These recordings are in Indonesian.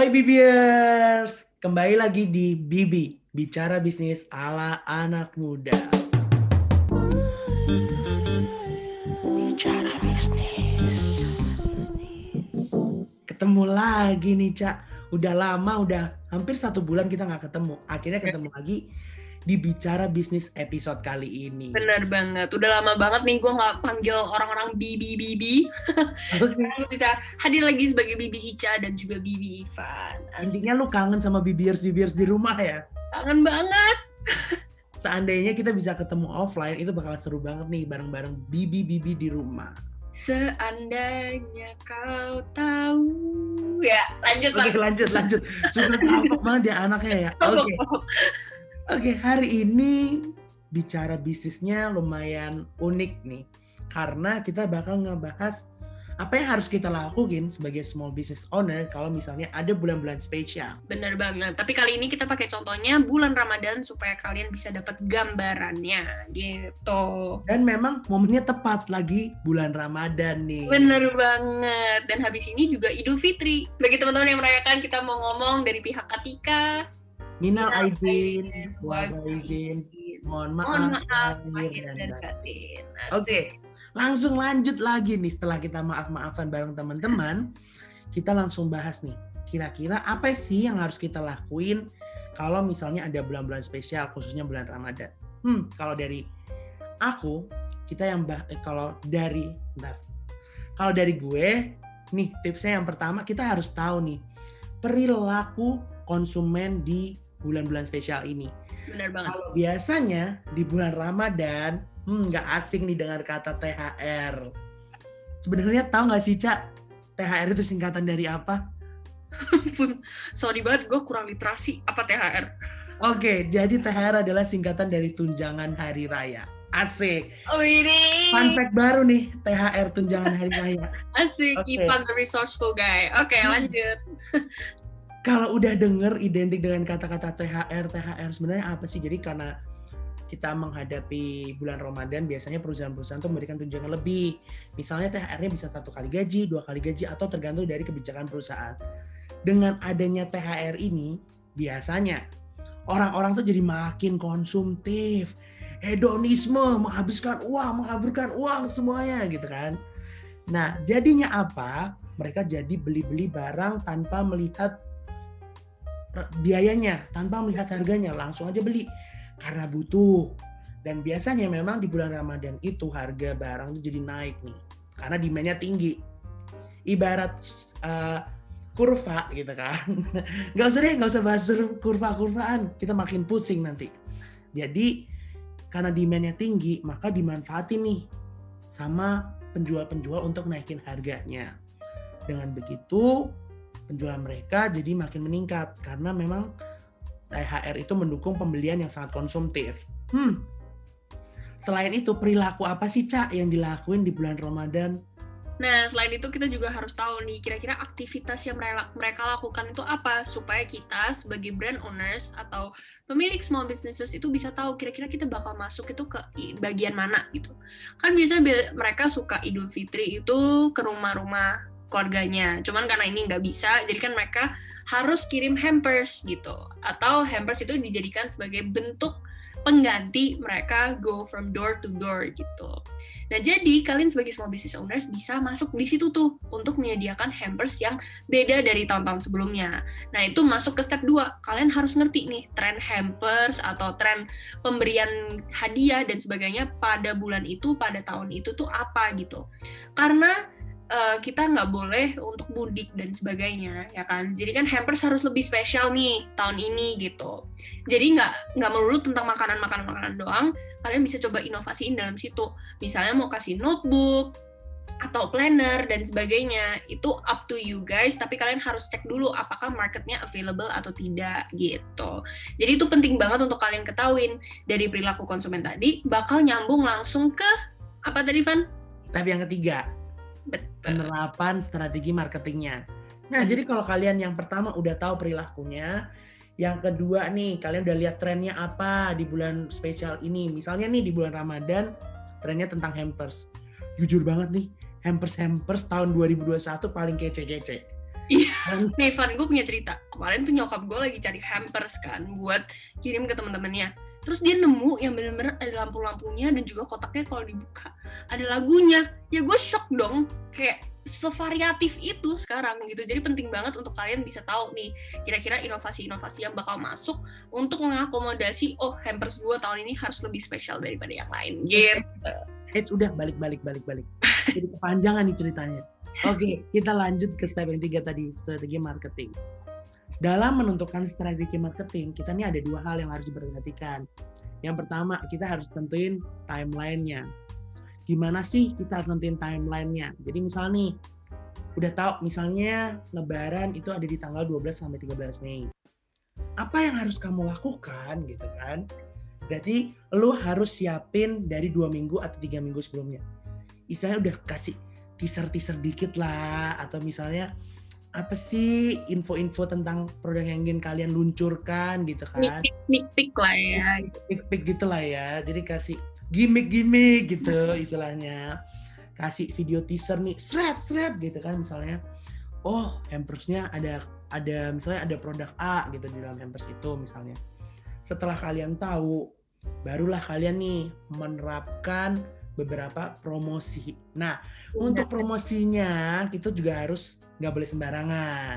Hai Bibiers, kembali lagi di Bibi, bicara bisnis ala anak muda. Bicara bisnis. Ketemu lagi nih Cak, udah lama, udah hampir satu bulan kita nggak ketemu. Akhirnya ketemu lagi di Bicara Bisnis episode kali ini. Bener banget. Udah lama banget nih gue nggak panggil orang-orang Bibi Bibi. Terus Sekarang gue bisa hadir lagi sebagai Bibi Ica dan juga Bibi Ivan. Asik. intinya lu kangen sama Bibiers-Bibiers di rumah ya? Kangen banget. Seandainya kita bisa ketemu offline, itu bakal seru banget nih bareng-bareng Bibi-Bibi di rumah. Seandainya kau tahu. Ya, lanjut Oke lanjut lanjut. Sudah banget ya anaknya ya. Oke. Oke, hari ini bicara bisnisnya lumayan unik nih. Karena kita bakal ngebahas apa yang harus kita lakuin sebagai small business owner kalau misalnya ada bulan-bulan spesial. Bener banget. Tapi kali ini kita pakai contohnya bulan Ramadan supaya kalian bisa dapat gambarannya gitu. Dan memang momennya tepat lagi bulan Ramadan nih. Bener banget. Dan habis ini juga Idul Fitri. Bagi teman-teman yang merayakan, kita mau ngomong dari pihak Katika. Minal aidin, wal faizin, mohon maaf, Mohon maaf, lahir dan batin. Oke. Langsung lanjut lagi nih setelah kita maaf-maafan bareng teman-teman, kita langsung bahas nih. Kira-kira apa sih yang harus kita lakuin kalau misalnya ada bulan-bulan spesial khususnya bulan Ramadan? Hmm, kalau dari aku, kita yang bah eh, kalau dari bentar. Kalau dari gue, nih tipsnya yang pertama kita harus tahu nih perilaku konsumen di bulan-bulan spesial ini. Bener banget. Kalau biasanya di bulan Ramadan, hmm, nggak asing nih dengar kata THR. Sebenarnya tahu nggak sih Cak, THR itu singkatan dari apa? Pun, sorry banget, gue kurang literasi. Apa THR? Oke, jadi THR adalah singkatan dari tunjangan hari raya. Asik. Oh ini. Fun fact baru nih, THR tunjangan hari raya. Asik, Oke. Ivan the resourceful guy. Oke, Hmm. lanjut. Kalau udah denger identik dengan kata-kata THR, THR sebenarnya apa sih? Jadi karena kita menghadapi bulan Ramadan, biasanya perusahaan-perusahaan tuh memberikan tunjangan lebih. Misalnya THR-nya bisa satu kali gaji, dua kali gaji, atau tergantung dari kebijakan perusahaan. Dengan adanya THR ini, biasanya orang-orang tuh jadi makin konsumtif, hedonisme, menghabiskan uang, menghaburkan uang semuanya gitu kan. Nah, jadinya apa? Mereka jadi beli-beli barang tanpa melihat biayanya, tanpa melihat harganya, langsung aja beli karena butuh. Dan biasanya memang di bulan Ramadan itu harga barang itu jadi naik nih, karena demandnya tinggi. Ibarat eh, kurva gitu kan. Nggak usah deh, nggak usah bahas kurva-kurvaan, kita makin pusing nanti. Jadi karena demandnya tinggi, maka dimanfaatin nih sama penjual-penjual untuk naikin harganya. Dengan begitu, penjualan mereka jadi makin meningkat karena memang THR itu mendukung pembelian yang sangat konsumtif. Hmm. Selain itu, perilaku apa sih, Cak, yang dilakuin di bulan Ramadan? Nah, selain itu kita juga harus tahu nih, kira-kira aktivitas yang mereka, lakukan itu apa, supaya kita sebagai brand owners atau pemilik small businesses itu bisa tahu kira-kira kita bakal masuk itu ke bagian mana gitu. Kan biasanya mereka suka Idul Fitri itu ke rumah-rumah keluarganya. Cuman karena ini nggak bisa, jadi kan mereka harus kirim hampers gitu. Atau hampers itu dijadikan sebagai bentuk pengganti mereka go from door to door gitu. Nah, jadi kalian sebagai small business owners bisa masuk di situ tuh untuk menyediakan hampers yang beda dari tahun-tahun sebelumnya. Nah, itu masuk ke step 2. Kalian harus ngerti nih tren hampers atau tren pemberian hadiah dan sebagainya pada bulan itu, pada tahun itu tuh apa gitu. Karena eh, kita nggak boleh untuk mudik dan sebagainya, ya kan? Jadi kan hampers harus lebih spesial nih tahun ini gitu. Jadi nggak nggak melulu tentang makanan-makanan makanan doang, kalian bisa coba inovasiin dalam situ. Misalnya mau kasih notebook atau planner dan sebagainya, itu up to you guys. Tapi kalian harus cek dulu apakah marketnya available atau tidak gitu. Jadi itu penting banget untuk kalian ketahuin dari perilaku konsumen tadi bakal nyambung langsung ke apa tadi Van? Step yang ketiga, Betul. penerapan strategi marketingnya. Nah, jadi kalau kalian yang pertama udah tahu perilakunya, yang kedua nih, kalian udah lihat trennya apa di bulan spesial ini. Misalnya nih di bulan Ramadan, trennya tentang hampers. Jujur banget nih, hampers-hampers tahun 2021 paling kece-kece. Iya. Nih, Van, gue punya cerita. Kemarin tuh nyokap gue lagi cari hampers kan buat kirim ke teman-temannya. Terus dia nemu yang bener-bener ada lampu-lampunya dan juga kotaknya kalau dibuka ada lagunya. Ya gue shock dong. Kayak sevariatif itu sekarang gitu. Jadi penting banget untuk kalian bisa tahu nih kira-kira inovasi-inovasi yang bakal masuk untuk mengakomodasi oh hampers gue tahun ini harus lebih spesial daripada yang lain. Gitu. It's udah balik balik balik balik. Jadi kepanjangan nih ceritanya. Oke, kita lanjut ke step yang tiga tadi, strategi marketing. Dalam menentukan strategi marketing, kita nih ada dua hal yang harus diperhatikan. Yang pertama, kita harus tentuin timelinenya. Gimana sih kita harus tentuin timelinenya? Jadi misalnya nih, udah tahu misalnya lebaran itu ada di tanggal 12 sampai 13 Mei. Apa yang harus kamu lakukan gitu kan? Berarti lu harus siapin dari dua minggu atau tiga minggu sebelumnya. Istilahnya udah kasih teaser-teaser dikit lah atau misalnya apa sih info-info tentang produk yang ingin kalian luncurkan gitu kan sneak peek lah ya sneak peek gitu lah ya jadi kasih gimmick-gimmick gitu istilahnya kasih video teaser nih seret seret gitu kan misalnya oh hampersnya ada ada misalnya ada produk A gitu di dalam hampers itu misalnya setelah kalian tahu barulah kalian nih menerapkan beberapa promosi. Nah, ya. untuk promosinya kita juga harus nggak boleh sembarangan.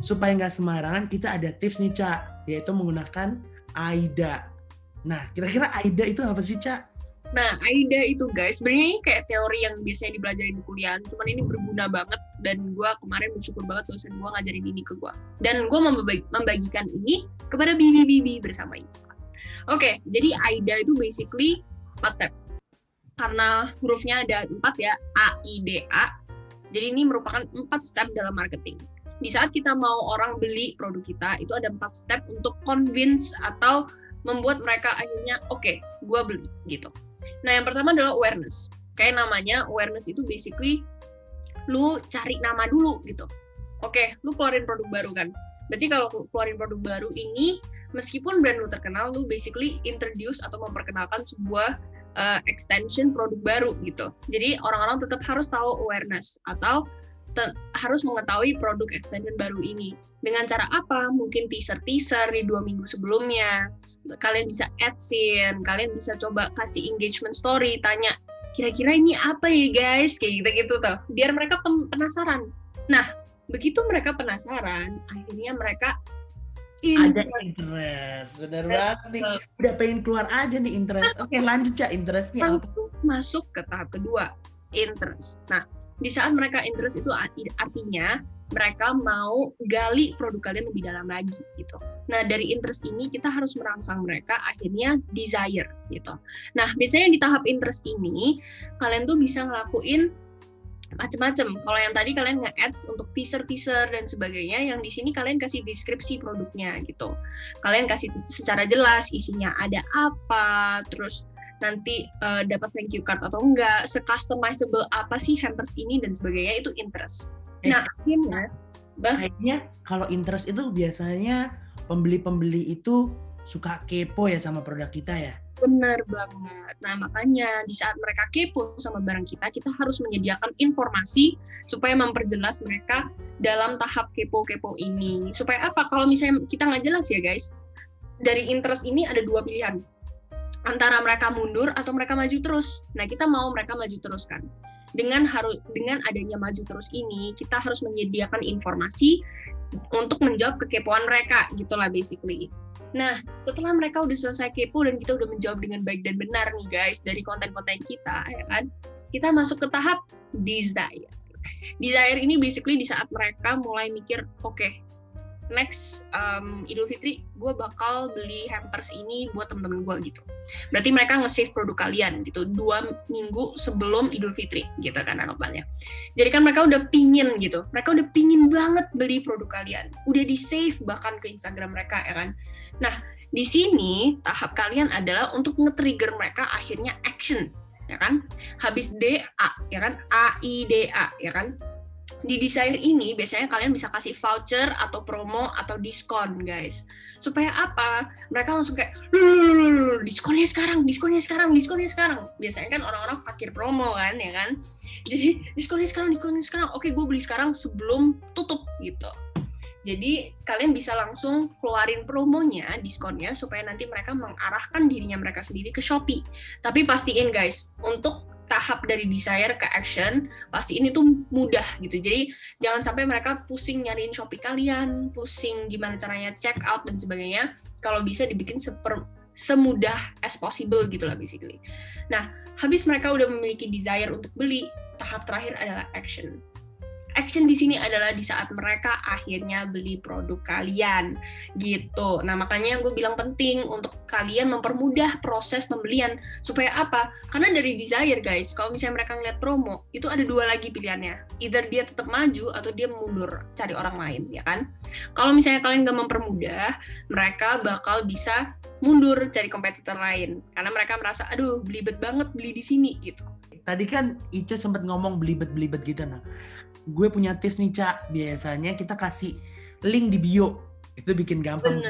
Supaya nggak sembarangan, kita ada tips nih, Cak, yaitu menggunakan AIDA. Nah, kira-kira AIDA itu apa sih, Cak? Nah, AIDA itu guys, sebenarnya ini kayak teori yang biasanya dipelajari di kuliah, cuman ini berguna banget dan gue kemarin bersyukur banget dosen gue ngajarin ini ke gue. Dan gue membagi, membagikan ini kepada bibi-bibi bersama ini. Oke, okay, jadi AIDA itu basically 4 step karena hurufnya ada empat ya A I D A jadi ini merupakan empat step dalam marketing. Di saat kita mau orang beli produk kita itu ada empat step untuk convince atau membuat mereka akhirnya oke okay, gue beli gitu. Nah yang pertama adalah awareness. Kayak namanya awareness itu basically lu cari nama dulu gitu. Oke okay, lu keluarin produk baru kan. Berarti kalau keluarin produk baru ini meskipun brand lu terkenal lu basically introduce atau memperkenalkan sebuah uh, extension produk baru gitu. Jadi orang-orang tetap harus tahu awareness atau harus mengetahui produk extension baru ini. Dengan cara apa? Mungkin teaser-teaser di dua minggu sebelumnya. Kalian bisa add scene, kalian bisa coba kasih engagement story, tanya kira-kira ini apa ya guys, kayak gitu-gitu tuh. Biar mereka penasaran. Nah, begitu mereka penasaran, akhirnya mereka ada interest. benar banget nih. udah pengen keluar aja nih interest. Oke lanjut ya interestnya apa? masuk ke tahap kedua interest. Nah di saat mereka interest itu artinya mereka mau gali produk kalian lebih dalam lagi gitu. Nah dari interest ini kita harus merangsang mereka akhirnya desire gitu. Nah biasanya di tahap interest ini kalian tuh bisa ngelakuin macem-macem. Kalau yang tadi kalian nge-ads untuk teaser-teaser dan sebagainya, yang di sini kalian kasih deskripsi produknya gitu. Kalian kasih secara jelas isinya ada apa, terus nanti uh, dapat thank you card atau enggak, se-customizable apa sih hampers ini dan sebagainya itu interest. Eh, nah, akhirnya bah, kayaknya kalau interest itu biasanya pembeli-pembeli itu suka kepo ya sama produk kita ya. Benar banget. Nah, makanya di saat mereka kepo sama barang kita, kita harus menyediakan informasi supaya memperjelas mereka dalam tahap kepo-kepo ini. Supaya apa? Kalau misalnya kita nggak jelas ya guys, dari interest ini ada dua pilihan. Antara mereka mundur atau mereka maju terus. Nah, kita mau mereka maju terus kan. Dengan harus dengan adanya maju terus ini, kita harus menyediakan informasi untuk menjawab kekepoan mereka, gitulah basically. Nah, setelah mereka udah selesai kepo dan kita udah menjawab dengan baik dan benar nih guys dari konten-konten kita, ya kan? Kita masuk ke tahap desire. Desire ini basically di saat mereka mulai mikir, oke, okay, next um, Idul Fitri gue bakal beli hampers ini buat temen-temen gue gitu. Berarti mereka nge-save produk kalian gitu dua minggu sebelum Idul Fitri gitu kan anggapannya. Jadi kan mereka udah pingin gitu, mereka udah pingin banget beli produk kalian, udah di save bahkan ke Instagram mereka ya kan. Nah di sini tahap kalian adalah untuk nge-trigger mereka akhirnya action ya kan. Habis D A ya kan A I D A ya kan di Desire ini biasanya kalian bisa kasih voucher atau promo atau diskon guys. Supaya apa? Mereka langsung kayak diskonnya sekarang diskonnya sekarang diskonnya sekarang. Biasanya kan orang-orang fakir promo kan ya kan? Jadi diskonnya sekarang diskonnya sekarang. Oke gue beli sekarang sebelum tutup gitu. Jadi kalian bisa langsung keluarin promonya, diskonnya supaya nanti mereka mengarahkan dirinya mereka sendiri ke Shopee. Tapi pastiin guys, untuk tahap dari desire ke action pasti ini tuh mudah gitu. Jadi jangan sampai mereka pusing nyariin shopee kalian pusing gimana caranya check out dan sebagainya. Kalau bisa dibikin seper semudah as possible gitu lah basically. Nah habis mereka udah memiliki desire untuk beli tahap terakhir adalah action action di sini adalah di saat mereka akhirnya beli produk kalian gitu. Nah makanya gue bilang penting untuk kalian mempermudah proses pembelian supaya apa? Karena dari desire guys, kalau misalnya mereka ngeliat promo itu ada dua lagi pilihannya, either dia tetap maju atau dia mundur cari orang lain ya kan? Kalau misalnya kalian gak mempermudah, mereka bakal bisa mundur cari kompetitor lain karena mereka merasa aduh belibet banget beli di sini gitu. Tadi kan Ica sempat ngomong belibet-belibet gitu nah gue punya tips nih cak biasanya kita kasih link di bio itu bikin gampang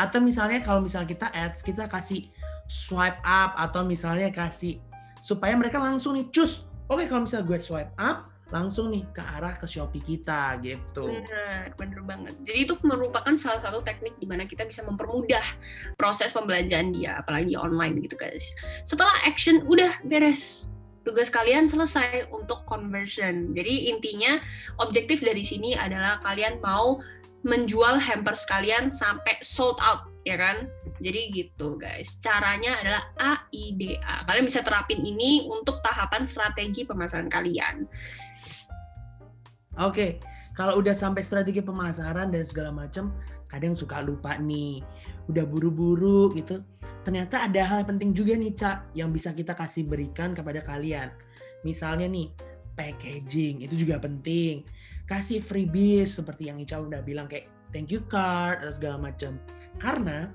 atau misalnya kalau misalnya kita ads kita kasih swipe up atau misalnya kasih supaya mereka langsung nih cus oke kalau misalnya gue swipe up langsung nih ke arah ke Shopee kita gitu. Benar, benar banget. Jadi itu merupakan salah satu teknik di mana kita bisa mempermudah proses pembelanjaan dia, apalagi online gitu guys. Setelah action udah beres, tugas kalian selesai untuk conversion. Jadi intinya objektif dari sini adalah kalian mau menjual hampers kalian sampai sold out, ya kan? Jadi gitu guys. Caranya adalah AIDA. Kalian bisa terapin ini untuk tahapan strategi pemasaran kalian. Oke, kalau udah sampai strategi pemasaran dan segala macam, kadang suka lupa nih. Udah buru-buru gitu ternyata ada hal penting juga nih Cak yang bisa kita kasih berikan kepada kalian. Misalnya nih packaging itu juga penting. Kasih freebies seperti yang Ica udah bilang kayak thank you card atau segala macam. Karena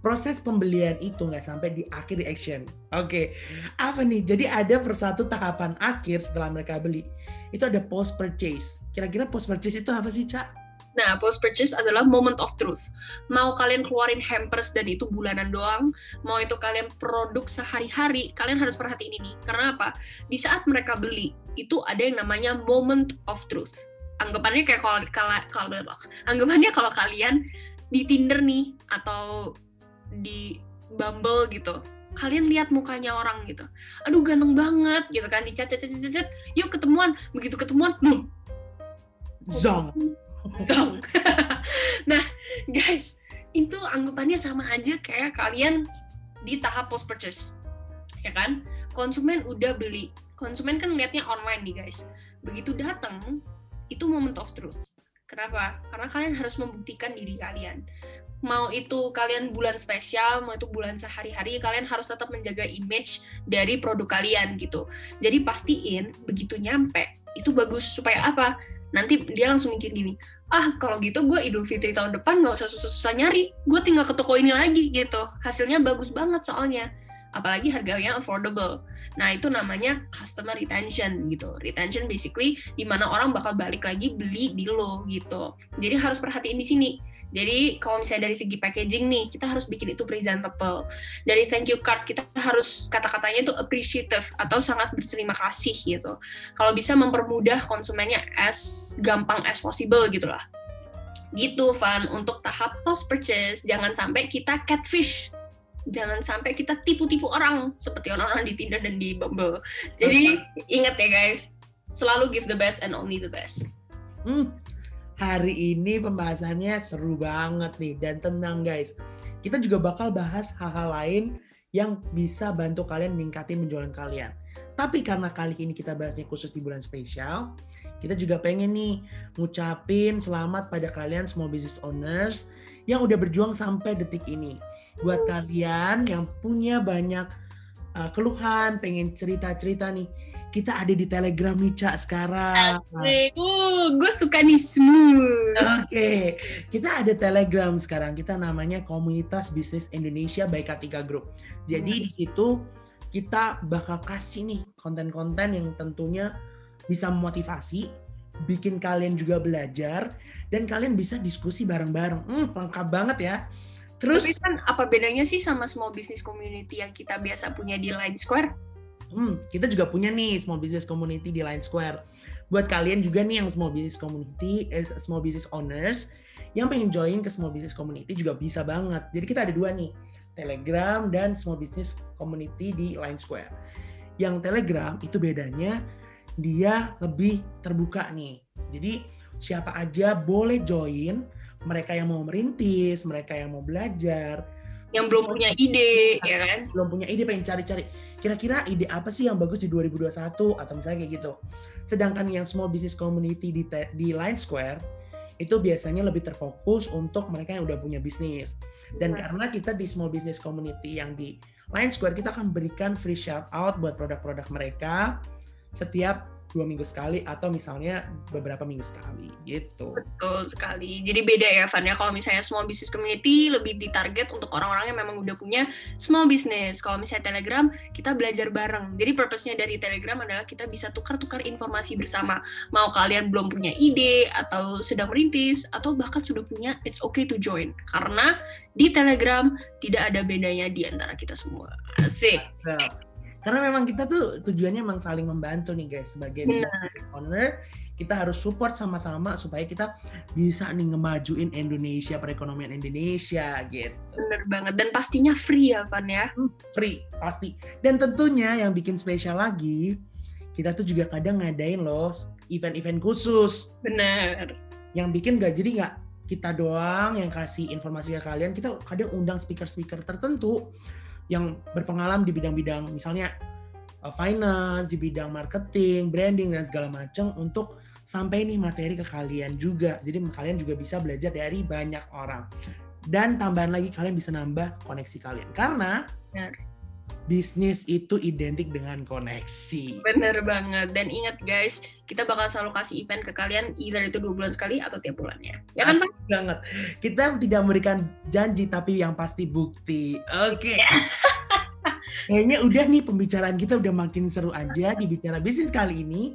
proses pembelian itu nggak sampai di akhir action. Oke, okay. apa nih? Jadi ada persatu tahapan akhir setelah mereka beli. Itu ada post purchase. Kira-kira post purchase itu apa sih, Cak? Nah, post purchase adalah moment of truth. Mau kalian keluarin hampers dan itu bulanan doang, mau itu kalian produk sehari-hari, kalian harus perhatiin ini. Karena apa? Di saat mereka beli, itu ada yang namanya moment of truth. Anggapannya kayak kalau kalau anggapannya kalau kalian di Tinder nih atau di Bumble gitu, kalian lihat mukanya orang gitu aduh ganteng banget gitu kan dicat cat cat cat yuk ketemuan begitu ketemuan loh zong song. nah, guys, itu anggapannya sama aja kayak kalian di tahap post purchase. Ya kan? Konsumen udah beli. Konsumen kan lihatnya online nih, guys. Begitu datang, itu moment of truth. Kenapa? Karena kalian harus membuktikan diri kalian. Mau itu kalian bulan spesial, mau itu bulan sehari-hari, kalian harus tetap menjaga image dari produk kalian gitu. Jadi pastiin begitu nyampe itu bagus supaya apa? Nanti dia langsung mikir gini, ah kalau gitu gue Idul Fitri tahun depan nggak usah susah-susah nyari gue tinggal ke toko ini lagi gitu. Hasilnya bagus banget soalnya. Apalagi harganya affordable. Nah itu namanya customer retention gitu. Retention basically di mana orang bakal balik lagi beli di lo gitu. Jadi harus perhatiin di sini jadi kalau misalnya dari segi packaging nih, kita harus bikin itu presentable. Dari thank you card kita harus kata-katanya itu appreciative atau sangat berterima kasih gitu. Kalau bisa mempermudah konsumennya as gampang as possible gitu lah. Gitu Van untuk tahap post purchase jangan sampai kita catfish jangan sampai kita tipu-tipu orang seperti orang-orang di Tinder dan di Bumble. Jadi ingat ya guys, selalu give the best and only the best. Hmm, hari ini pembahasannya seru banget nih dan tenang guys. Kita juga bakal bahas hal-hal lain yang bisa bantu kalian meningkatin penjualan kalian. Tapi karena kali ini kita bahasnya khusus di bulan spesial, kita juga pengen nih ngucapin selamat pada kalian small business owners yang udah berjuang sampai detik ini. Buat kalian yang punya banyak uh, keluhan, pengen cerita-cerita nih, kita ada di Telegram nih Cak sekarang. Uh, gue suka nih smooth. Oke, okay. kita ada Telegram sekarang. Kita namanya Komunitas Bisnis Indonesia by K3 Group. Jadi hmm. di situ kita bakal kasih nih konten-konten yang tentunya bisa memotivasi, bikin kalian juga belajar dan kalian bisa diskusi bareng-bareng. Hmm, lengkap banget ya. Terus Tapi kan apa bedanya sih sama small business community yang kita biasa punya di Line Square? Hmm, kita juga punya nih small business community di Line Square. Buat kalian juga nih yang small business community, eh, small business owners yang pengen join ke small business community juga bisa banget. Jadi kita ada dua nih, Telegram dan small business community di Line Square. Yang Telegram itu bedanya dia lebih terbuka nih. Jadi siapa aja boleh join, mereka yang mau merintis, mereka yang mau belajar, yang belum punya ide, ya kan? Belum punya ide, pengen cari-cari. Kira-kira ide apa sih yang bagus di 2021 atau misalnya kayak gitu. Sedangkan yang small business community di di Line Square itu biasanya lebih terfokus untuk mereka yang udah punya bisnis. Dan karena kita di small business community yang di Line Square kita akan berikan free shout out buat produk-produk mereka setiap dua minggu sekali atau misalnya beberapa minggu sekali gitu. Betul sekali. Jadi beda ya Van ya kalau misalnya small business community lebih ditarget untuk orang-orang yang memang udah punya small business. Kalau misalnya Telegram kita belajar bareng. Jadi purpose-nya dari Telegram adalah kita bisa tukar-tukar informasi bersama. Mau kalian belum punya ide atau sedang merintis atau bahkan sudah punya, it's okay to join. Karena di Telegram tidak ada bedanya di antara kita semua. Asik. Nah karena memang kita tuh tujuannya memang saling membantu nih guys sebagai owner. Kita harus support sama-sama supaya kita bisa nih ngemajuin Indonesia perekonomian Indonesia gitu. Bener banget. Dan pastinya free ya Van ya? Hmm, free pasti. Dan tentunya yang bikin spesial lagi kita tuh juga kadang ngadain loh event-event khusus. Bener. Yang bikin gak jadi nggak kita doang yang kasih informasi ke kalian kita kadang undang speaker-speaker tertentu yang berpengalaman di bidang-bidang misalnya uh, finance, di bidang marketing, branding dan segala macam untuk sampai nih materi ke kalian juga. Jadi kalian juga bisa belajar dari banyak orang. Dan tambahan lagi kalian bisa nambah koneksi kalian. Karena bisnis itu identik dengan koneksi. Bener banget. Dan ingat guys, kita bakal selalu kasih event ke kalian, either itu dua bulan sekali atau tiap bulannya. Ya kan, Pak? banget. Kita tidak memberikan janji, tapi yang pasti bukti. Oke. Okay. Kayaknya udah nih pembicaraan kita udah makin seru aja di Bicara Bisnis kali ini.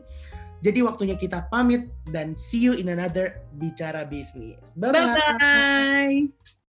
Jadi waktunya kita pamit dan see you in another Bicara Bisnis. Bye-bye. Bye-bye.